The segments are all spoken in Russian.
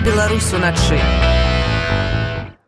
Беларусь уначы.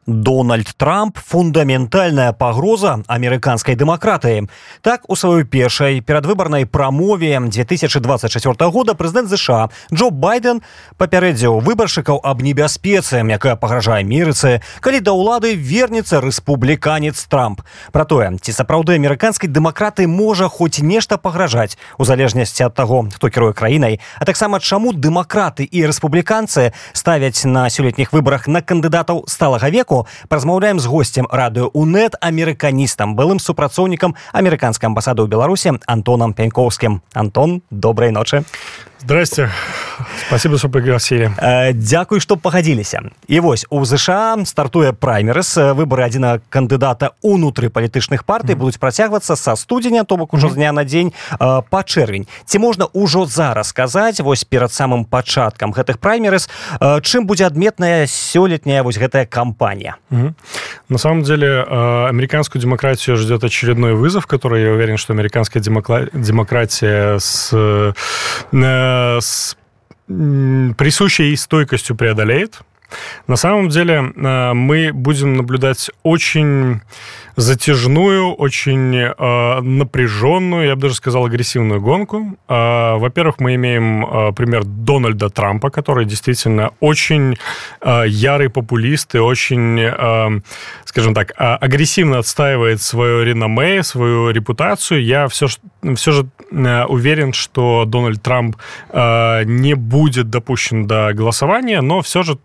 Дональд Трамп фундаментальная пагроза амерыканскай дэмакратыі так у сваёй першай перадвыбарнай прамове 2024 года прэзідэнт ЗША Джо байден папярэдзіў выбаршчыкаў аб небяспецы якая пагражае мірыцы калі да ўлады вернецца рэспубліканец Трамп про тое ці сапраўды амерыканскай дэмакраты можа хоць нешта пагражаць у залежнасці ад таго хто кіруе краінай а таксама чаму дэмакраты і рэспубліканцы ставяць на сёлетніх выбарах на кандыдатаў сталага веку Амерыку празмаўляем з госцем радыё унет амерыканістам былым супрацоўнікам амерыканскай амбасады ў беларусе антонам пяньковскім антон добрай ночы Здрасте. Спасибо, что пригласили. Э, Дякую, что пагадзіліся. І вось у ЗША стартуе праймерыс выборы адзіна кандыдата унутры палітычных партый mm -hmm. будуць працягвацца са студзеня, то бок ужо mm -hmm. з дня на дзень э, па чэрвень. Ці можна ўжо зараз сказаць вось перад самым пачаткам гэтых праймерыс, э, чым будзе адметная сёлетняя вось гэтая кампанія. Mm -hmm. На самом деле американскую демократию ждет очередной вызов, который я уверен, что американская демократия с с присущей стойкостью преодолеет. На самом деле мы будем наблюдать очень затяжную, очень э, напряженную, я бы даже сказал, агрессивную гонку. Э, во-первых, мы имеем э, пример Дональда Трампа, который действительно очень э, ярый популист и очень, э, скажем так, э, агрессивно отстаивает свое реноме, свою репутацию. Я все, все же э, уверен, что Дональд Трамп э, не будет допущен до голосования, но все же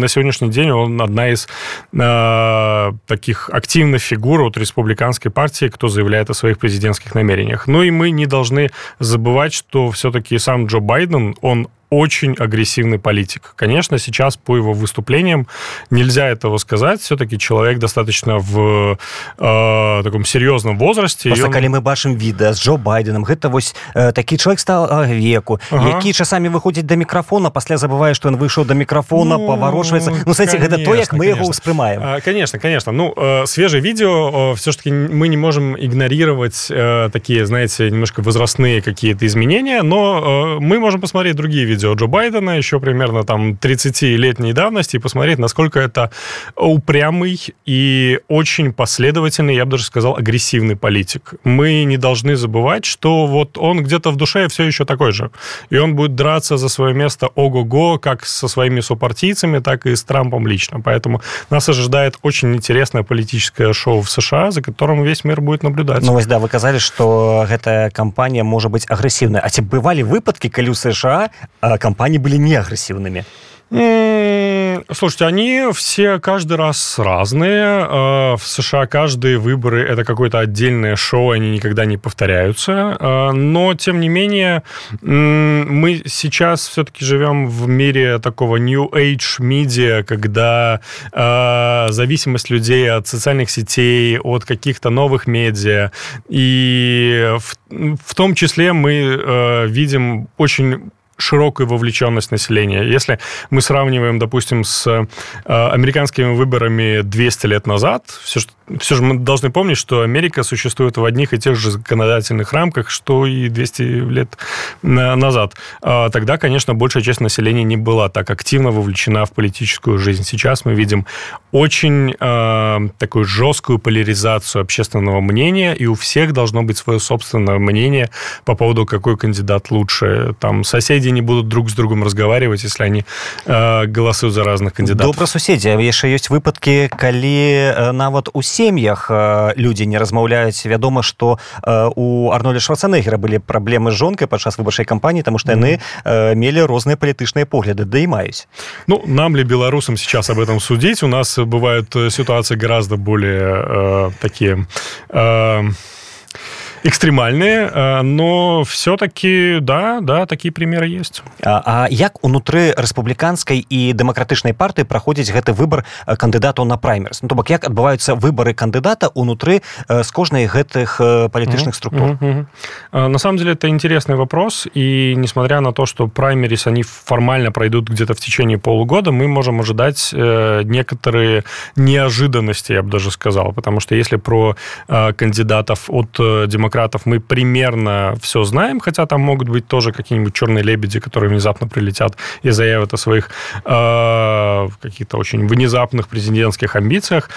на сегодняшний день он одна из э, таких активных фигур от республиканской партии, кто заявляет о своих президентских намерениях. Ну и мы не должны забывать, что все-таки сам Джо Байден, он очень агрессивный политик. Конечно, сейчас по его выступлениям нельзя этого сказать. Все-таки человек достаточно в э, таком серьезном возрасте. Просто, он... калі мы бачым відэа з Джо Байденом гэта вось э, такі чалавек стал веку ага. які часамі выходзіць до мікрафона пасля забывае что он выйшаў до мікрафона ну, паварочваецца Ну кстати гэта то як мы его успрымаем а, конечно конечно ну э, свежее видео все-таки мы не можем игнорировать э, такие знаете немножко возрастные какие-то изменения но э, мы можем посмотреть другие видео видео Джо Байдена еще примерно там 30-летней давности и посмотреть, насколько это упрямый и очень последовательный, я бы даже сказал, агрессивный политик. Мы не должны забывать, что вот он где-то в душе все еще такой же. И он будет драться за свое место ого-го, как со своими сопартийцами, так и с Трампом лично. Поэтому нас ожидает очень интересное политическое шоу в США, за которым весь мир будет наблюдать. Ну, да, вы сказали, что эта кампания может быть агрессивной. А те бывали выпадки, у США компании были не агрессивными? Слушайте, они все каждый раз разные. Э, в США каждые выборы это какое-то отдельное шоу, они никогда не повторяются. Э, но, тем не менее, мы сейчас все-таки живем в мире такого New Age медиа, когда зависимость людей от социальных сетей, от каких-то новых медиа. И в том числе мы видим очень широкую вовлеченность населения. Если мы сравниваем, допустим, с э, американскими выборами 200 лет назад, все, все же мы должны помнить, что Америка существует в одних и тех же законодательных рамках, что и 200 лет назад. А тогда, конечно, большая часть населения не была так активно вовлечена в политическую жизнь. Сейчас мы видим очень э, такую жесткую поляризацию общественного мнения, и у всех должно быть свое собственное мнение по поводу, какой кандидат лучше. Там соседи не будут друг с другом разговаривать, если они э, голосуют за разных кандидатов. Добра суседзі яшчэ ёсць выпадкі калі э, нават у сем'ях э, людзі не размаўляюць вядома што э, у арнолі шварцанегера былі праблемы з жонкай падчас выбарчай кампаніі тому што яны э, мелі розныя палітычныя погляды да і маюць ну нам ли беларусам сейчас об этом судить у нас бывают э, ситуации гораздо более э, такие э, экстремальные, э, но все-таки, да, да, такие примеры есть. А, а як унутры рэспубліканскай і дэмакратычнай партыі праходзіць гэты выбор э, кандыдатаў на праймерс ну, то бок як адбываюцца выборы кандыдата унутры з э, кожнай гэтых палітычных структур mm -hmm. на самом деле это интересный вопрос и несмотря на то что праймерис они формально пройдут где-то в течение полугода мы можем ожидать некоторые неожиданности я бы даже сказал потому что если про кандидатов от демократии демократов мы примерно все знаем, хотя там могут быть тоже какие-нибудь черные лебеди, которые внезапно прилетят и заявят о своих э, каких-то очень внезапных президентских амбициях.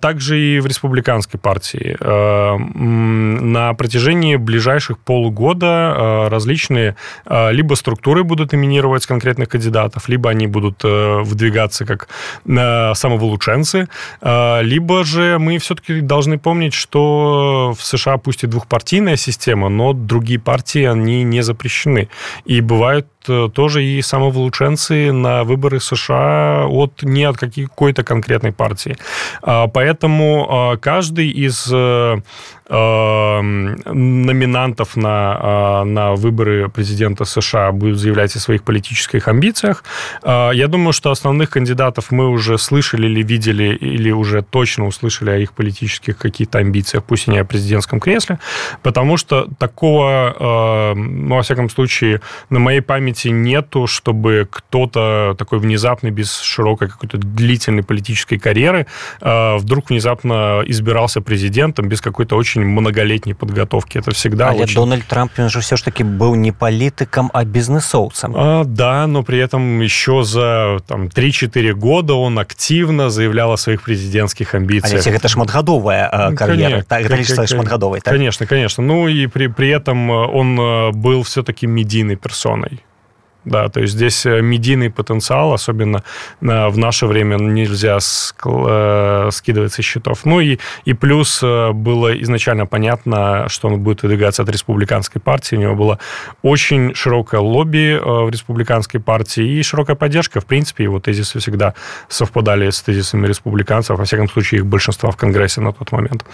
Также и в республиканской партии. Э, на протяжении ближайших полугода э, различные э, либо структуры будут номинировать конкретных кандидатов, либо они будут выдвигаться как самовылученцы, либо же мы все-таки должны помнить, что в США пусть и двухпартийная система, но другие партии, они не запрещены. И бывают тоже и самовлученцы на выборы США от не от какой-то конкретной партии. Поэтому каждый из номинантов на, на выборы президента США будет заявлять о своих политических амбициях. Я думаю, что основных кандидатов мы уже слышали или видели, или уже точно услышали о их политических каких-то амбициях, пусть и не о президентском кресле, потому что такого, ну, во всяком случае, на моей памяти нету, чтобы кто-то такой внезапный, без широкой какой-то длительной политической карьеры вдруг внезапно избирался президентом без какой-то очень многолетней подготовки. Это всегда Але очень... Дональд Трамп, он же все ж таки был не политиком, а бизнесовцем. А, да, но при этом еще за там, 3-4 года он активно заявлял о своих президентских амбициях. Але это шматгадовая э, карьера. Конечно, это шматгадовой, так? Конечно, конечно. Ну и при, при этом он э, был все-таки медийной персоной. Да, то есть здесь э, медийный потенциал, особенно э, в наше время, нельзя э, скидывать со счетов. Ну и, и плюс было изначально понятно, что он будет выдвигаться от республиканской партии. У него было очень широкое лобби в республиканской партии и широкая поддержка. В принципе, его тезисы всегда совпадали с тезисами республиканцев, во всяком случае, их большинства в Конгрессе на тот момент.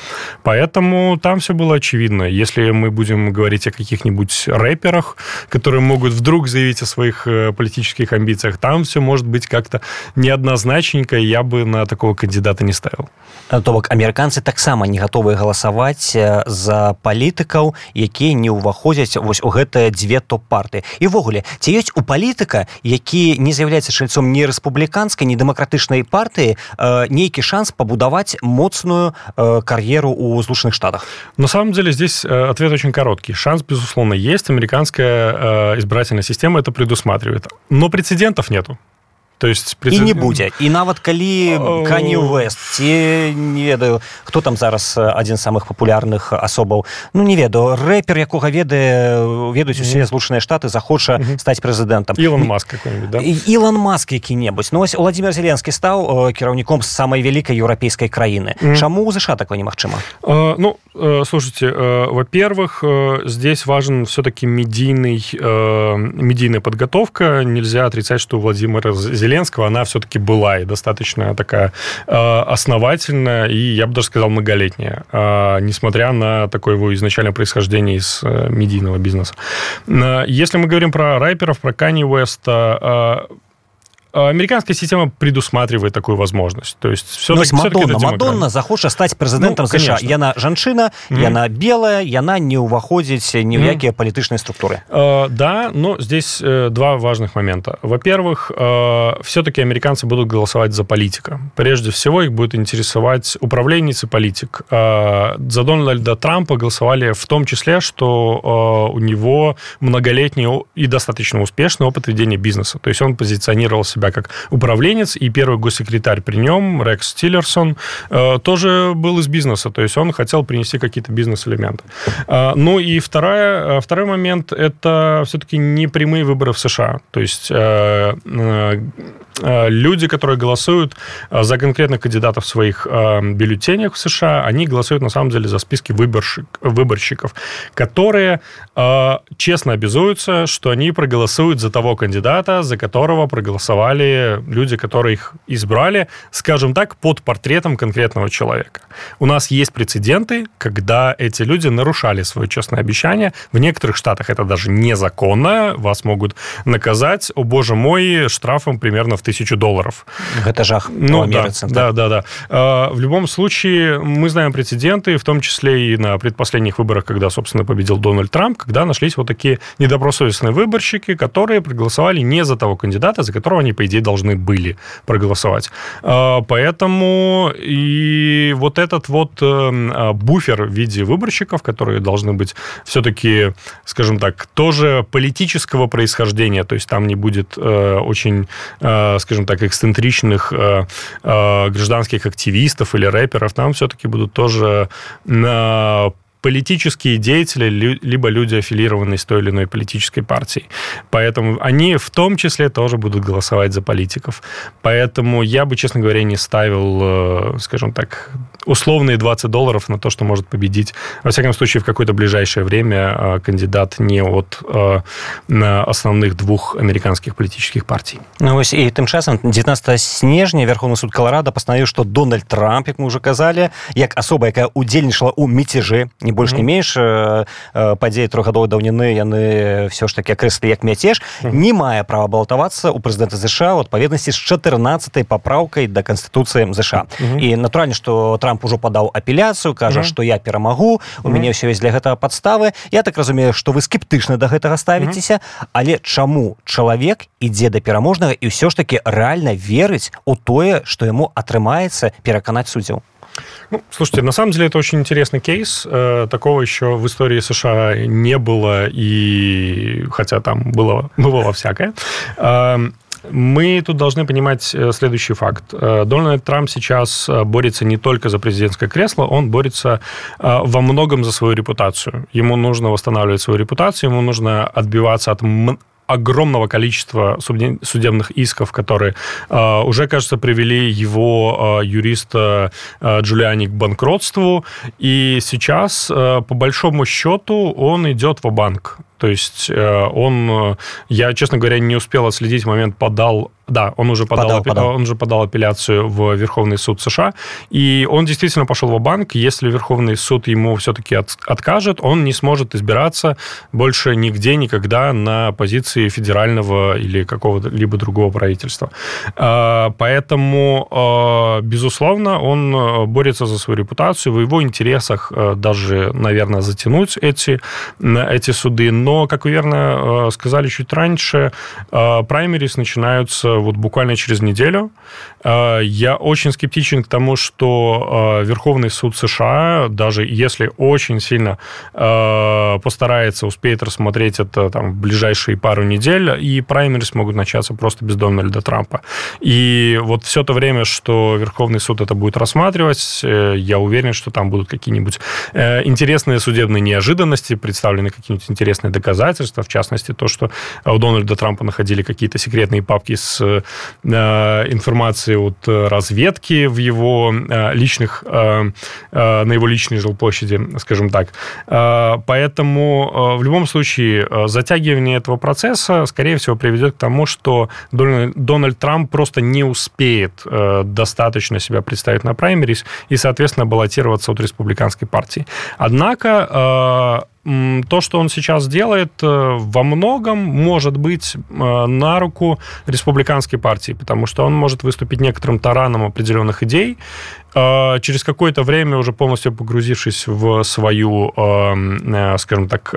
Поэтому там все было очевидно. Если мы будем говорить о каких-нибудь рэперах, которые могут вдруг заявить о своих э, политических амбициях. Там все может быть как-то неоднозначненько, я бы на такого кандидата не ставил. Э, то бок амерыканцы таксама не гатовыя галасаваць э, за палітыкаў якія не ўваходзяць вось у гэтыя дзве топ-парты івогуле ці ёсць у палітыка які не з'яўляецца чальцом не рэспубліканскай не дэмакратычнай партыі нейкі шанс пабудаваць моцную кар'еру у злучаных штатах на самом деле здесь ответ очень короткий шанс безусловно есть американская избирательная система это предусматривает. Но прецедентов нету. то есть прецед... і не будзе і нават калі кані вест ці не ведаю хто там зараз адзін з самых папулярных асобаў ну не ведаю рэпер якога ведае ведаюць усе злучаныя штаты захоча стаць прэзідэнтам Ілон маск да? Ілон маск які-небудзь ну вось владимир зеленскі стаў кіраўніком з самай вялікай еўрапейскай краіны mm -hmm. чаму ЗША такое немагчыма uh, ну uh, слушайте uh, во-первых uh, здесь важен все-таки медийный uh, медийная подготовка нельзя отрицать что у владимира зеленского она все-таки была и достаточно такая э, основательная и, я бы даже сказал, многолетняя, э, несмотря на такое его изначальное происхождение из э, медийного бизнеса. Если мы говорим про рэперов, про Уэста, Э, американская система предусматривает такую возможность. То есть все, таки, Мадонна, все Мадонна захоча стать президентом ну, США. Яна жанчына, mm. яна белая, яна не ўваходзіць ни в mm. якія палітычныя структуры. Э, да, но здесь э, два важных момента. Во-первых, э, все-таки американцы будут голосовать за политика. Прежде всего их будет интересовать управленец и политик. Э, за Дональда Трампа голосовали в том числе, что э, у него многолетний и достаточно успешный опыт ведения бизнеса. То есть он позиционировал себя себя как управленец, и первый госсекретарь при нем, Рекс Тиллерсон, э, тоже был из бизнеса, то есть он хотел принести какие-то бизнес-элементы. Э, ну и вторая, э, второй момент – это все-таки не прямые выборы в США. То есть люди, которые голосуют за конкретных кандидатов в своих бюллетенях в США, они голосуют на самом деле за списки выборщик, выборщиков, которые честно обязуются, что они проголосуют за того кандидата, за которого проголосовали голосовали люди, которые их избрали, скажем так, под портретом конкретного человека. У нас есть прецеденты, когда эти люди нарушали свое честное обещание. В некоторых штатах это даже незаконно. Вас могут наказать, о боже мой, штрафом примерно в тысячу долларов. Это жах. Ну, да, да, да, да. В любом случае, мы знаем прецеденты, в том числе и на предпоследних выборах, когда, собственно, победил Дональд Трамп, когда нашлись вот такие недобросовестные выборщики, которые проголосовали не за того кандидата, за которого они, по по идее, должны были проголосовать. Поэтому и вот этот вот буфер в виде выборщиков, которые должны быть все-таки, скажем так, тоже политического происхождения, то есть там не будет очень, скажем так, эксцентричных гражданских активистов или рэперов, там все-таки будут тоже политические деятели, либо люди, аффилированные с той или иной политической партией. Поэтому они в том числе тоже будут голосовать за политиков. Поэтому я бы, честно говоря, не ставил, э, скажем так, условные 20 долларов на то, что может победить, во всяком случае, в какое-то ближайшее время э, кандидат не от э, основных двух американских политических партий. Ну, и тем часам 19 снежня Верховный суд Колорадо постановил, что Дональд Трамп, как мы уже казали, как особа, якая удзельнічала у мятежи, не больш не менш падзеі трохгадовой даўніны яны все ж таки акрэслі як мяцеж не мае права балатавацца у прэзідэнта ЗША у адпаведнасці з 14 папраўкай да канстытуцыі ЗША і натуральна что трамп ужо падаў апеляцыю кажа что я перамагу у мяне ўсё ёсць для гэтага падставы я так разумею что вы скептычна до гэтага ставіцеся але чаму чалавек ідзе да пераможнага і ўсё ж таки рэальна верыць у тое что яму атрымаецца пераканаць суддзяў Ну, слушайте, на самом деле это очень интересный кейс. Э, такого еще в истории США не было, и хотя там было, бывало всякое. мы тут должны понимать э, следующий факт. Э, Дональд Трамп сейчас э, борется не только за президентское кресло, он борется во многом за свою репутацию. Ему нужно восстанавливать свою репутацию, ему нужно отбиваться от огромного количества судебных исков, которые э, уже, кажется, привели его э, юриста э, Джулиани к банкротству. И сейчас, э, по большому счету, он идет в банк то есть э, он, э, я, честно говоря, не успел отследить момент, подал, да, он уже подал, подал, подал. он уже подал апелляцию в Верховный суд США, и он действительно пошел в банк. Если Верховный суд ему все-таки от, откажет, он не сможет избираться больше нигде, никогда на позиции федерального или какого-либо другого правительства. Э, поэтому, безусловно, он борется за свою репутацию, в его интересах даже, наверное, затянуть эти, эти суды, но как вы верно э, сказали чуть раньше, э, праймерис начинаются вот буквально через неделю. Э, я очень скептичен к тому, что Верховный суд США, даже если очень сильно постарается, успеет рассмотреть это там, в ближайшие пару недель, и праймерис могут начаться просто без Дональда Трампа. И вот все то время, что Верховный суд это будет рассматривать, я уверен, что там будут какие-нибудь интересные судебные неожиданности, представлены какие-нибудь интересные доказательства, в частности, то, что у Дональда Трампа находили какие-то секретные папки с э, информацией от разведки в его э, личных, э, э, на его личной жилплощади, скажем так. Э, поэтому э, в любом случае э, затягивание этого процесса, скорее всего, приведет к тому, что Дональд, Трамп просто не успеет э, достаточно себя представить на праймерис и, соответственно, баллотироваться от республиканской партии. Однако то, что он сейчас делает, э, во многом может быть э, на руку республиканской партии, потому что он может выступить некоторым тараном определенных идей, через какое-то время, уже полностью погрузившись в свою, скажем так,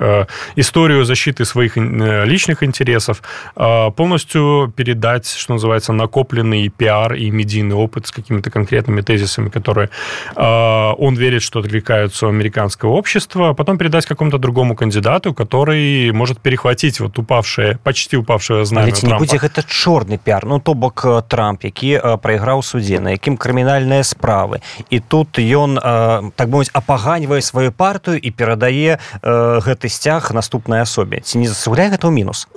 историю защиты своих личных интересов, полностью передать, что называется, накопленный пиар и медийный опыт с какими-то конкретными тезисами, которые он верит, что откликаются у американского общества, а потом передать какому-то какому-то другому кандидату, который может перехватить вот упавшее, почти упавшее знамя Трампа. не будзе гэта чорны пиар ну то бок э, Трамп які э, прайграў судзе на якім крымінальныя справы і тут ён э, так мовіць апаганьвае сваю партыю і перадае гэты сцяг наступнай асобе ці не засуляе гэта ў мінус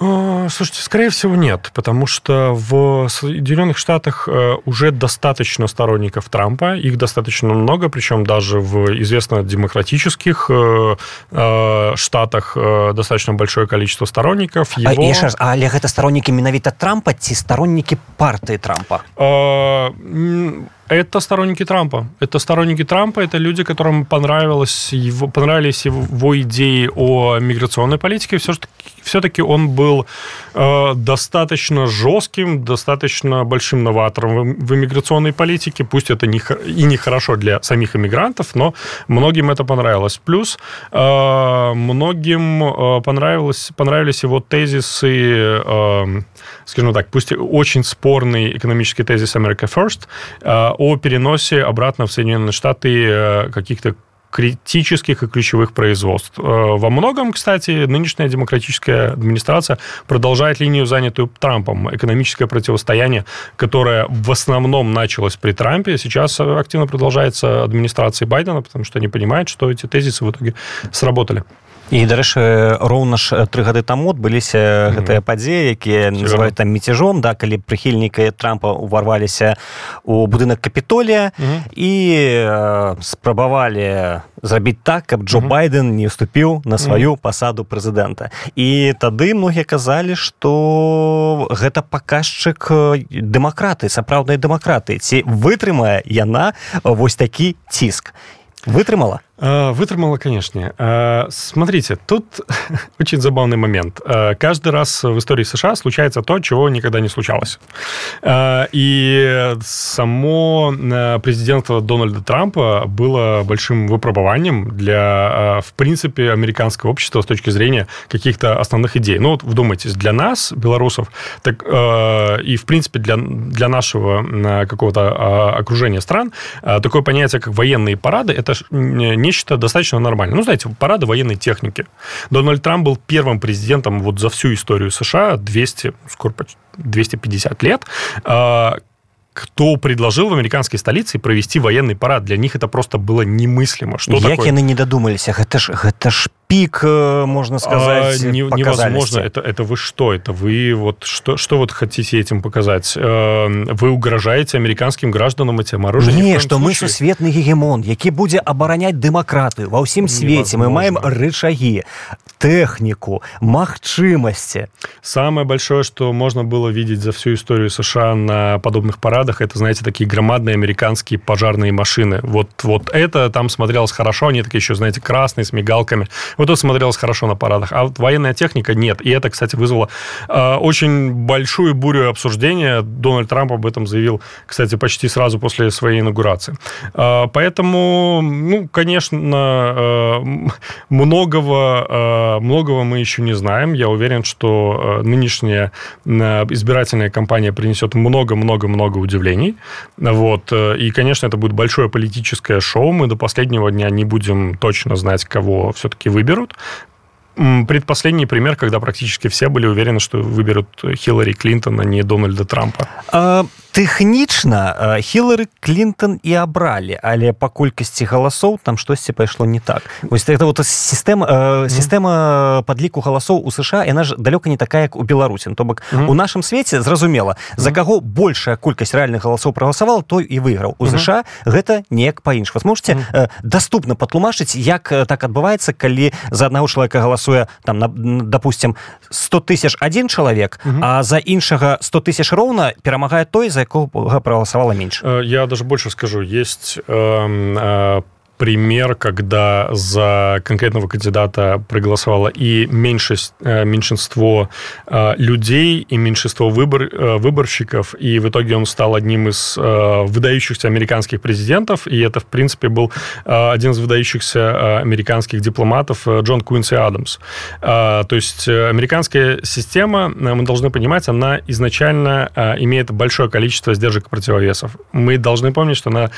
слушайте скорее всего нет потому что в Соединенных Штатах уже достаточно сторонников Трампа их достаточно много причем даже в известно демократических штатах э, достаточно большое количество сторонников. Его... А, раз, а гэта сторонники менавіта Трампа ці сторонники партии Трампа? А, это сторонники Трампа. Это сторонники Трампа, это люди, которым понравилось его, понравились его идеи о миграционной политике. Все-таки, все-таки он был э, достаточно жестким, достаточно большим новатором в, в иммиграционной политике. Пусть это не, и не хорошо для самих иммигрантов, но многим это понравилось. Плюс э, многим э, понравилось, понравились его тезисы, э, скажем так, пусть очень спорный экономический тезис America First э, о переносе обратно в Соединенные Штаты э, каких-то критических и ключевых производств. Э, во многом, кстати, нынешняя демократическая администрация продолжает линию, занятую Трампом. Экономическое противостояние, которое в основном началось при Трампе, сейчас активно продолжается администрацией Байдена, потому что они понимают, что эти тезисы в итоге сработали. І дарэчы роўна ж тры гады таму адбыліся гэтыя падзеі якія называют там мятежом да калі прыхільнікі трампа уварваліся у будынак капітолія і э, спрабавалі зрабіць так каб Джо байден не уступіў на сваю пасаду прэзідэнта. І тады многія казалі што гэта паказчык дэмакраты сапраўднай дэмакраты. Ці вытрымае яна вось такі ціск? Вытрымала Э, вытрымала, конечно. Э, смотрите, тут очень забавный момент. Э, каждый раз в истории США случается то, чего никогда не случалось. И само президентство Дональда Трампа было большим выпробованием для, в принципе, американского общества с точки зрения каких-то основных идей. Ну, вот вдумайтесь, для нас, белорусов, так, и, в принципе, для, для нашего какого-то окружения стран, такое понятие, как военные парады, это не нечто достаточно нормально. Ну, знаете, парады военной техники. Дональд Трамп был первым президентом вот за всю историю США, 200, скоро 250 лет, а, кто предложил в американской столице провести военный парад. Для них это просто было немыслимо. Что Як такое? не додумаліся гэта ж гэта ж пик можно сказать а, не, невозможно это это вы что это вы вот что что вот хотите этим показать вы угрожаете американским гражданам этим оружием не что мы сусветны гегемон які будзе абараняць дэмакраты ва ўсім свеце мы маем рычаги технику магчымасці самое большое что можно было видеть за всю историю сша на подобных парадах парадах, это, знаете, такие громадные американские пожарные машины. Вот, вот это там смотрелось хорошо, они такие еще, знаете, красные, с мигалками. Вот это смотрелось хорошо на парадах. А вот военная техника нет. И это, кстати, вызвало э, очень большую бурю обсуждения. Дональд Трамп об этом заявил, кстати, почти сразу после своей инаугурации. Э, поэтому, ну, конечно, э, многого, э, многого мы еще не знаем. Я уверен, что нынешняя избирательная кампания принесет много-много-много удивлений. Вот. И, конечно, это будет большое политическое шоу. Мы до последнего дня не будем точно знать, кого все-таки выберут. Предпоследний пример, когда практически все были уверены, что выберут Хиллари Клинтон, а не Дональда Трампа. А, тэхнічна хілары клинтон і абралі але па колькасці галасоў там штосьці пайшло не так. Вось это вот сістэма сістэма падліку галасоў у сша яна ж далёка не такая як у беларусі. Ну, то бок у нашым свеце зразумела за каго большая колькасць рэальных галасоў прагаласавал той і выйграў. У ЗША гэта неяк па-інш вас можете доступна патлумачыць як так адбываецца калі за аднаго чалавека галасуе там на допустим 100 тысяч один чалавек а за іншага 100 тысяч роўна перамагае той за якога проголосовало меньше. Я даже больше скажу. Есть э, пример, когда за конкретного кандидата проголосовало и меньшесть, э, меньшинство э, людей, и меньшинство выбор, э, выборщиков, и в итоге он стал одним из выдающихся американских президентов, и это, в принципе, был один из выдающихся американских дипломатов Джон Куинси Адамс. То есть американская система, мы должны понимать, она изначально имеет большое количество сдержек и противовесов. Мы должны помнить, что она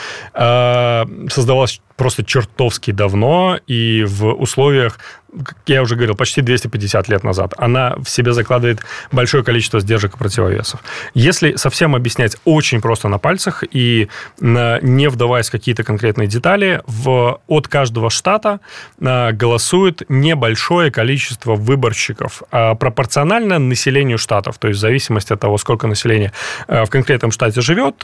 создавалась просто чертовски давно и в условиях как я уже говорил, почти 250 лет назад, она в себе закладывает большое количество сдержек и противовесов. Если совсем объяснять очень просто на пальцах и не вдаваясь в какие-то конкретные детали, в, от каждого штата а, голосует небольшое количество выборщиков, а пропорционально населению штатов, то есть в зависимости от того, сколько населения а, в конкретном штате живет,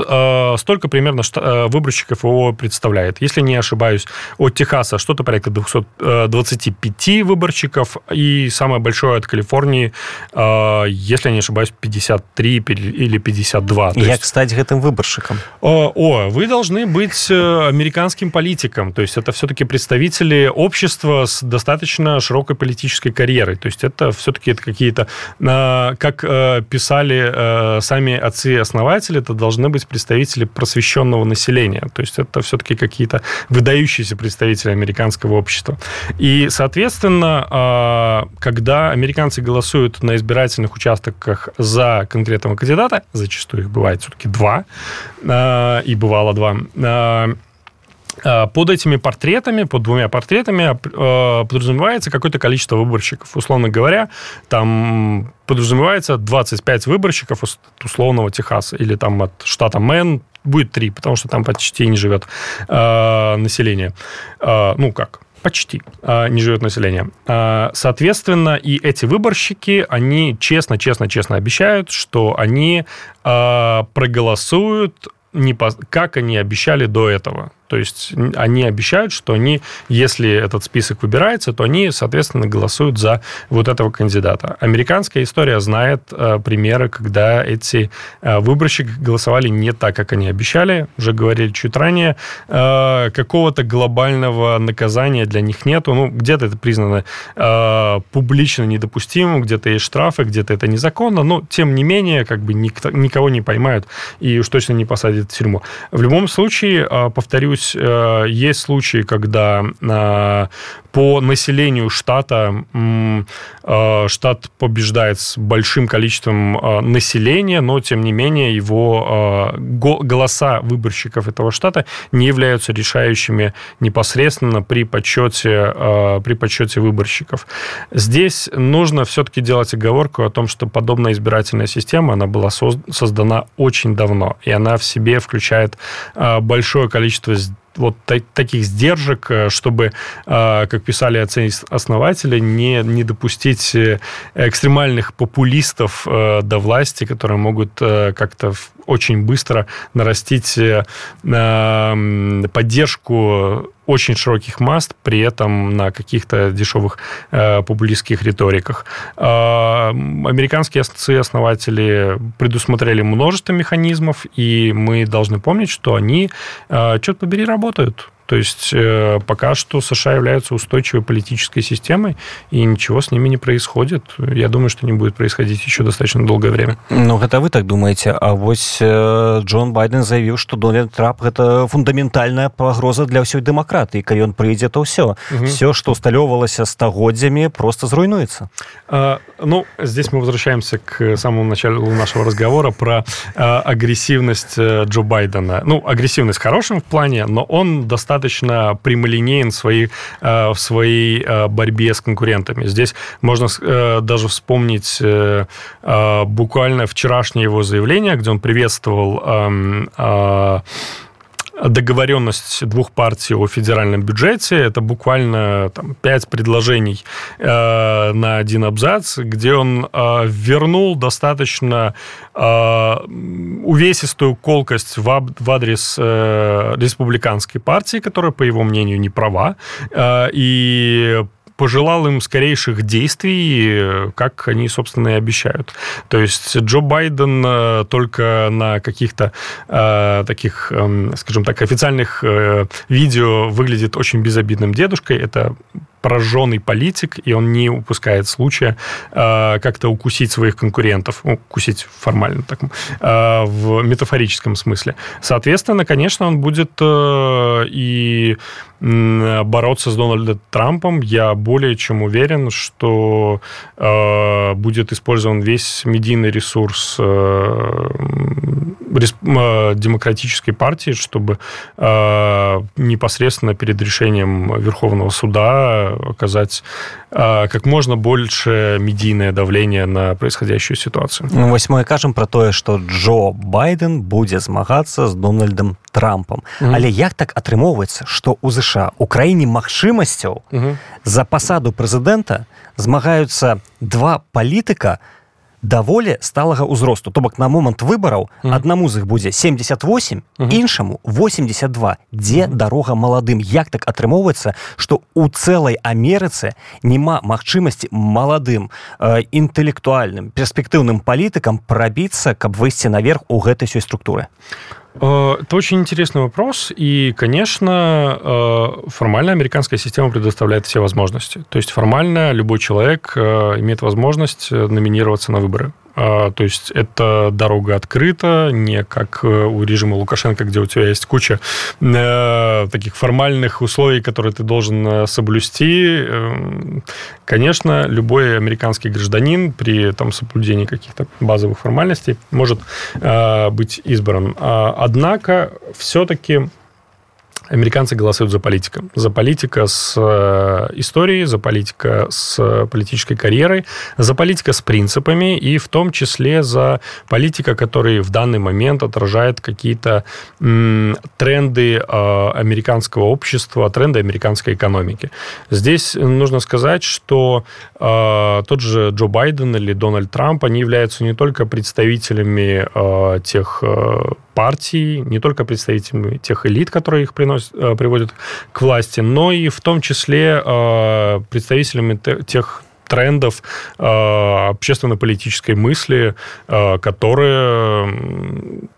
столько примерно выборщиков его представляет. Если не ошибаюсь, от Техаса что-то порядка 225 53 выборщиков и самое большое от Калифорнии, э, если я не ошибаюсь, 53 или 52. Як есть... стать этим выборщиком? О, о, вы должны быть э, американским политиком, то есть это все-таки представители общества с достаточно широкой политической карьерой, то есть это все-таки какие-то, как э, писали э, сами отцы-основатели, это должны быть представители просвещенного населения, то есть это все-таки какие-то выдающиеся представители американского общества. И, соответственно, а, когда американцы голосуют на избирательных участках за конкретного кандидата, зачастую их бывает все-таки два, а, и бывало два, а, под этими портретами, под двумя портретами подразумевается какое-то количество выборщиков. Условно говоря, там подразумевается 25 выборщиков от условного Техаса или там от штата Мэн будет 3, потому что там почти не живет население. ну как, Почти а, не живет население. А, соответственно, и эти выборщики, они честно, честно, честно обещают, что они а, проголосуют не по, как они обещали до этого. То есть они обещают, что они, если этот список выбирается, то они, соответственно, голосуют за вот этого кандидата. Американская история знает э, примеры, когда эти э, выборщики голосовали не так, как они обещали. Уже говорили чуть ранее. Э, какого-то глобального наказания для них нету. Ну, где-то это признано э, публично недопустимым, где-то есть штрафы, где-то это незаконно. Но, тем не менее, как бы никто, никого не поймают и уж точно не посадят в тюрьму. В любом случае, э, повторюсь, повторюсь, э, есть случаи, когда э, по населению штата э, штат побеждает с большим количеством населения, но тем не менее его голоса выборщиков этого штата не являются решающими непосредственно при подсчете, при подсчете выборщиков. Здесь нужно все-таки делать оговорку о том, что подобная избирательная система, она была создана очень давно, и она в себе включает большое количество just вот таких сдержек, э, чтобы, э, как писали отцы-основатели, не, не допустить э, экстремальных популистов до власти, которые могут как-то очень быстро нарастить поддержку очень широких масс, при этом на каких-то дешевых э, популистских риториках. Э, американские основатели предусмотрели множество механизмов, и мы должны помнить, что они, э, черт побери, работают работают. То есть э, пока что США являются устойчивой политической системой, и ничего с ними не происходит. Я думаю, что не будет происходить еще достаточно долгое время. Ну, это вы так думаете. А вот э, Джон Байден заявил, что Дональд Трамп это фундаментальная погроза для всей демократии. Когда он придет, то все. Угу. Все, что усталевывалось стагодзями, просто зруйнуется. А, ну, здесь мы возвращаемся к самому началу нашего разговора про а, агрессивность э, Джо Байдена. Ну, агрессивность в хорошем в плане, но он достаточно достаточно прямолинеен в своей, э, в своей э, борьбе с конкурентами. Здесь можно э, даже вспомнить буквально вчерашнее его заявление, где он приветствовал эм, договоренность двух партий о федеральном бюджете. Это буквально там, пять предложений э, на один абзац, где он э, вернул достаточно э, увесистую колкость в, в адрес э, республиканской партии, которая, по его мнению, не права, э, и пожелал им скорейших действий, как они, собственно, и обещают. То есть Джо Байден э, только на каких-то э, таких, э, скажем так, официальных э, видео выглядит очень безобидным дедушкой. Это прожженный политик, и он не упускает случая э, как-то укусить своих конкурентов, ну, укусить формально так, э, в метафорическом смысле. Соответственно, конечно, он будет э, и бороться с Дональдом Трампом. Я более чем уверен, что э, будет использован весь медийный ресурс э, э, демократической партии, чтобы э, непосредственно перед решением Верховного суда оказать э, как можно больше медийное давление на происходящую ситуацию. Ну, вось мы кажам про тое что Джо Байден будзе змагацца з Дональдом трампом mm -hmm. але як так атрымоўваецца что у ЗША у краіне магчымасцяў -hmm. за пасаду прэзідэнта змагаюцца два палітыка даволі сталага ўзросту то бок на момант выбараў mm. аднаму з іх будзе 78 mm -hmm. іншаму 82 дзе mm -hmm. дарога маладым як так атрымоўваецца што у цэлай Амерыцы няма магчымасці маладым э, інтэлектуальным перспектыўным палітыкам прабіцца каб выйсці наверх у гэтай сёй структуры это очень интересный вопрос, и, конечно, э, формально американская система предоставляет все возможности. То есть формально любой человек э, имеет возможность номинироваться на выборы. А, то есть это дорога открыта, не как э, у режима Лукашенко, где у тебя есть куча э, таких формальных условий, которые ты должен э, соблюсти. Эм, конечно, любой американский гражданин при там, соблюдении каких-то базовых формальностей может быть избран. А, однако все-таки американцы голосуют за политика. За политика с э, историей, за политика с политической карьерой, за политика с принципами и в том числе за политика, который в данный момент отражает какие-то тренды э, американского общества, тренды американской экономики. Здесь нужно сказать, что э, тот же Джо Байден или Дональд Трамп, они являются не только представителями тех партий, не только представителями тех элит, которые их приносят, э, приводят к власти, но и в том числе э, представителями тех трендов э, общественно-политической мысли, э, которые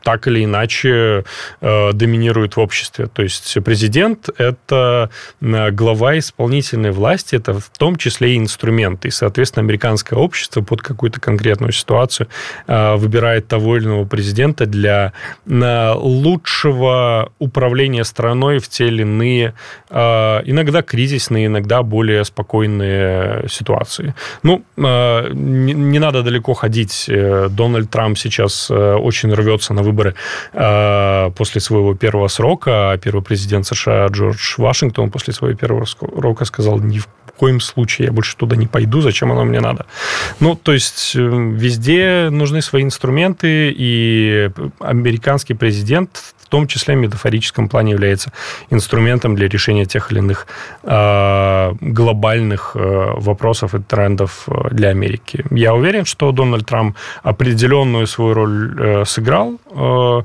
так или иначе э, доминируют в обществе. То есть президент – это глава исполнительной власти, это в том числе и инструмент. И, соответственно, американское общество под какую-то конкретную ситуацию выбирает того или иного президента для лучшего управления страной в те или иные, иногда кризисные, иногда более спокойные ситуации ситуации. Ну, э, не надо далеко ходить. Э, Дональд Трамп сейчас э, очень рвется на выборы после своего первого срока. А первый президент США Джордж Вашингтон после своего первого срока сказал, ни в коем случае я больше туда не пойду, зачем оно мне надо. Ну, то есть везде нужны свои инструменты, и американский президент том числе в метафорическом плане является инструментом для решения тех или иных э, глобальных э, вопросов и трендов э, для Америки. Я уверен, что Дональд Трамп определенную свою роль э, сыграл. Э,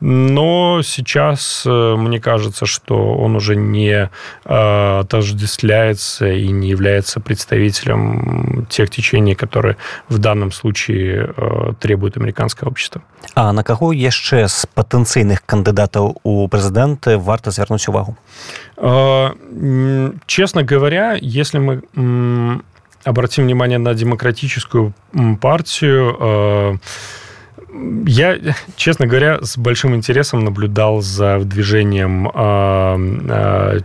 но сейчас э, мне кажется, что он уже не э, отождествляется и не является представителем тех течений, которые в данном случае э, требует американское общество. А на каго яшчэ з патэнцыйных кандыдатаў у прэзідэнты варта звярнуць увагу? Честно говоря, если мы обратим внимание на демократическую партию, я, честно говоря, с большим интересом наблюдал за движением э, э,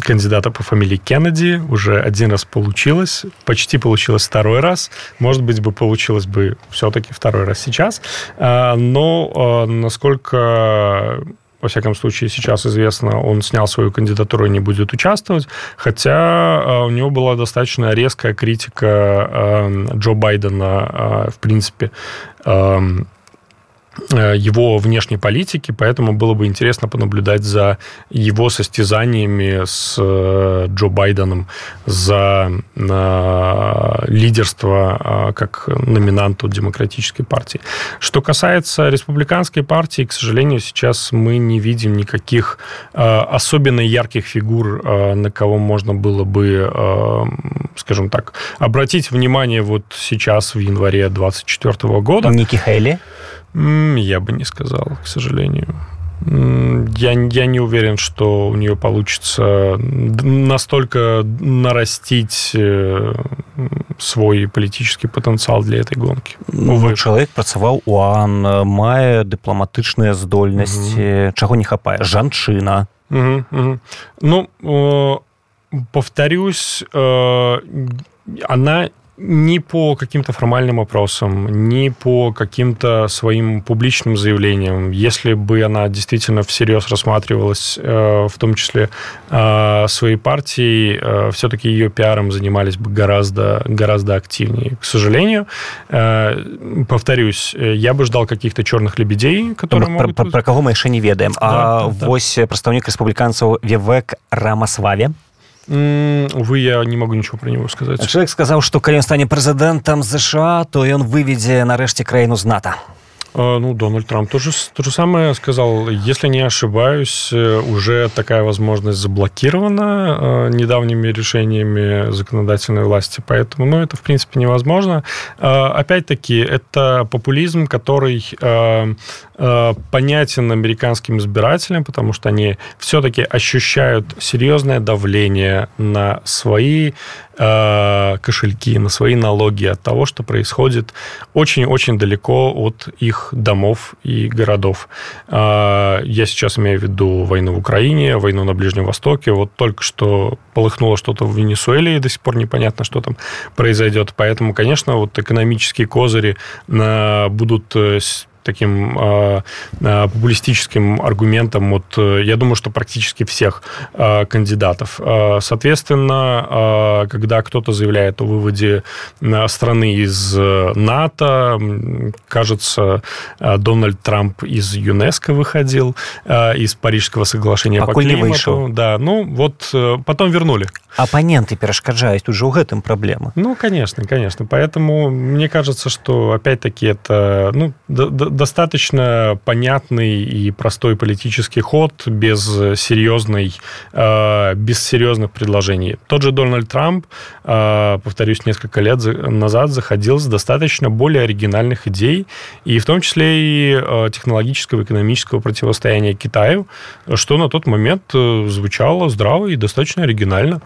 кандидата по фамилии Кеннеди. Уже один раз получилось, почти получилось второй раз. Может быть, бы получилось бы все-таки второй раз сейчас. Э, но э, насколько во всяком случае, сейчас известно, он снял свою кандидатуру и не будет участвовать, хотя у него была достаточно резкая критика Джо Байдена, в принципе, его внешней политики, поэтому было бы интересно понаблюдать за его состязаниями с э, Джо Байденом за э, лидерство как номинанту демократической партии. Что касается республиканской партии, к сожалению, сейчас мы не видим никаких особенно ярких фигур, на кого можно было бы, скажем так, обратить внимание вот сейчас, в январе 2024 года. Ники Хейли? Я бы не сказал, к сожалению. Я, я не уверен, что у нее получится настолько нарастить э, свой политический потенциал для этой гонки. Увы. Человек працаваў у ан мае дыпламатычныя здольнасці угу. чаго не хапае жанчына угу, угу. ну э, повторюсь э, она ни по каким-то формальным вопросам, ни по каким-то своим публичным заявлениям. Если бы она действительно всерьез рассматривалась, э, в том числе э, своей партией, э, все-таки ее пиаром занимались бы гораздо, гораздо активнее. К сожалению, повторюсь, я бы ждал каких-то черных лебедей, которые про, могут... Про, про кого мы еще не ведаем. Да, а да. вось представник республиканцев Вивек Рамасваве Увы, я не могу ничего про него сказать. Человек сказал, что калі ён стане прэзідэнтам ЗША, то ён выведзе нарэшце краіну з НАТО. А, ну, Дональд Трамп тоже то же самое сказал. Если не ошибаюсь, э, уже такая возможность заблокирована э, недавними решениями законодательной власти. Поэтому, ну, это, в принципе, невозможно. А, опять-таки, это популизм, который э, понятен американским избирателям, потому что они все-таки ощущают серьезное давление на свои кошельки, на свои налоги от того, что происходит очень-очень далеко от их домов и городов. Я сейчас имею в виду войну в Украине, войну на Ближнем Востоке. Вот только что полыхнуло что-то в Венесуэле, и до сих пор непонятно, что там произойдет. Поэтому, конечно, вот экономические козыри будут э, таким э, популистическим аргументом от, э, я думаю, что практически всех э, кандидатов. Соответственно, э, когда кто-то заявляет о выводе страны из НАТО, кажется, Дональд Трамп из ЮНЕСКО выходил, из Парижского соглашения Пакуль по климату. Да, ну вот потом вернули. Аппоненты перашкаджаюць уже ў гэтым праблема ну конечно конечно поэтому мне кажется что опять-таки это ну достаточно понятный и простой политический ход без серьезной, э, без серьезных предложений. Тот же Дональд Трамп, э, повторюсь, несколько лет назад заходил с достаточно более оригинальных идей, и в том числе и э, технологического, экономического противостояния Китаю, что на тот момент звучало здраво и достаточно оригинально.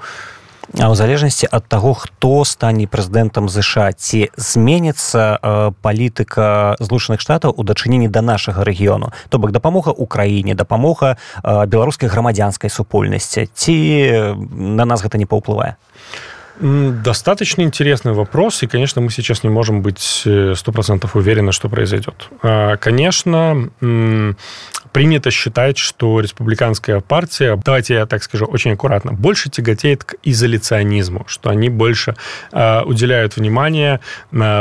А ў залежнасці ад таго хто стане прэзідэнтам ЗША ці зменіцца э, палітыка злучаных штатаў у дачыненні да нашага рэгіёну? То бок дапамога украіне дапамога э, беларускай грамадзянскай супольнасці. Ці на нас гэта не паўплывае Достаточно интересный вопрос, и, конечно, мы сейчас не можем быть э, сто процентов уверены, что произойдет. А, конечно, принято считать, что республиканская партия, давайте я так скажу очень аккуратно, больше тяготеет к изоляционизму, что они больше э, уделяют внимание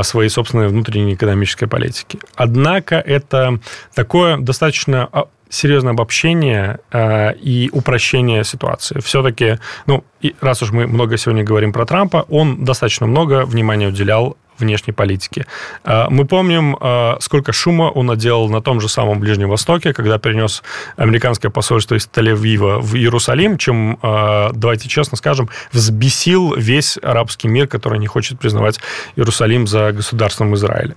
своей собственной внутренней экономической политике. Однако это такое достаточно а, серьезное обобщение э, и упрощение ситуации. Все-таки, ну, и раз уж мы много сегодня говорим про Трампа, он достаточно много внимания уделял внешней политики. А, мы помним, а, сколько шума он наделал на том же самом Ближнем Востоке, когда перенес американское посольство из Тель-Авива в Иерусалим, чем, а, давайте честно скажем, взбесил весь арабский мир, который не хочет признавать Иерусалим за государством Израиль.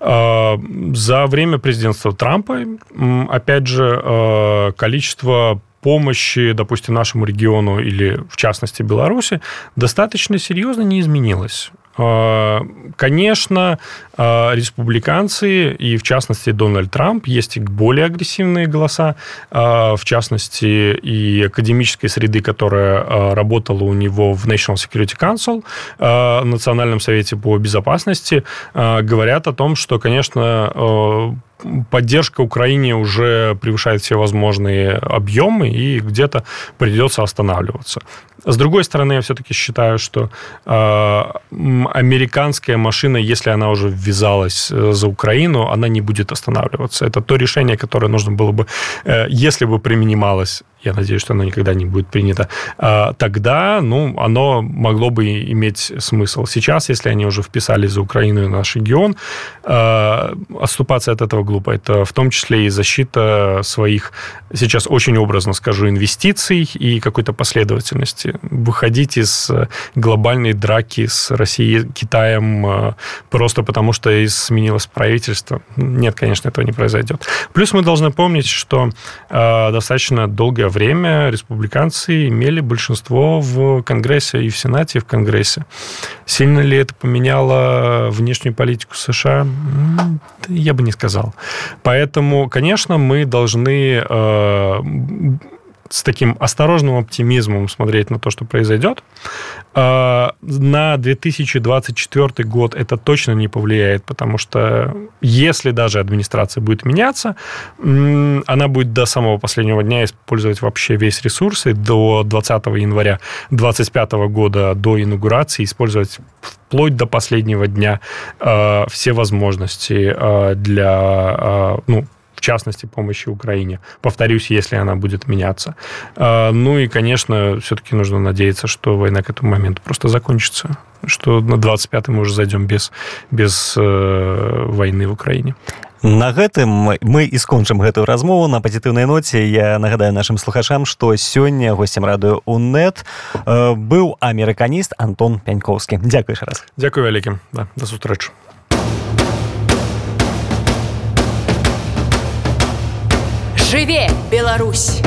За время президентства Трампа, опять же, количество помощи, допустим, нашему региону или, в частности, Беларуси, достаточно серьезно не изменилось. А, конечно, а, республиканцы и, в частности, Дональд Трамп, есть более агрессивные голоса, а, в частности, и академической среды, которая работала у него в National Security Council, Национальном совете по безопасности, говорят о том, что, конечно, поддержка Украине уже превышает все возможные объемы, и где-то придется останавливаться. С другой стороны, я все-таки считаю, что э, американская машина, если она уже ввязалась э, за Украину, она не будет останавливаться. Это то решение, которое нужно было бы, э, если бы применималось я надеюсь, что оно никогда не будет принято, а, тогда ну, оно могло бы иметь смысл. Сейчас, если они уже вписались за Украину и наш регион, а, отступаться от этого глупо. Это в том числе и защита своих, сейчас очень образно скажу, инвестиций и какой-то последовательности. Выходить из глобальной драки с Россией, Китаем а, просто потому, что сменилось правительство. Нет, конечно, этого не произойдет. Плюс мы должны помнить, что достаточно долгое время республиканцы имели большинство в Конгрессе и в Сенате, и в Конгрессе. Сильно ли это поменяло внешнюю политику США? Я бы не сказал. Поэтому, конечно, мы должны э, с таким осторожным оптимизмом смотреть на то, что произойдет. А, на 2024 год это точно не повлияет, потому что если даже администрация будет меняться, она будет до самого последнего дня использовать вообще весь ресурс, и до 20 января 2025 года, до инаугурации, использовать вплоть до последнего дня а, все возможности а, для ну, в частности, помощи Украине. Повторюсь, если она будет меняться. А, ну и, конечно, все-таки нужно надеяться, что война к этому моменту просто закончится, что на 25-й мы уже зайдем без, без э, войны в Украине. На гэтым мы і скончым гэтую размову на пазітыўнай ноце я нагадаю нашим слухачам што сёння госцем радыё унет э, быў амерыканіст Антон пяньковскі дзякуй раз дзякую вялікім да, да сустрэчу жыве Беларусь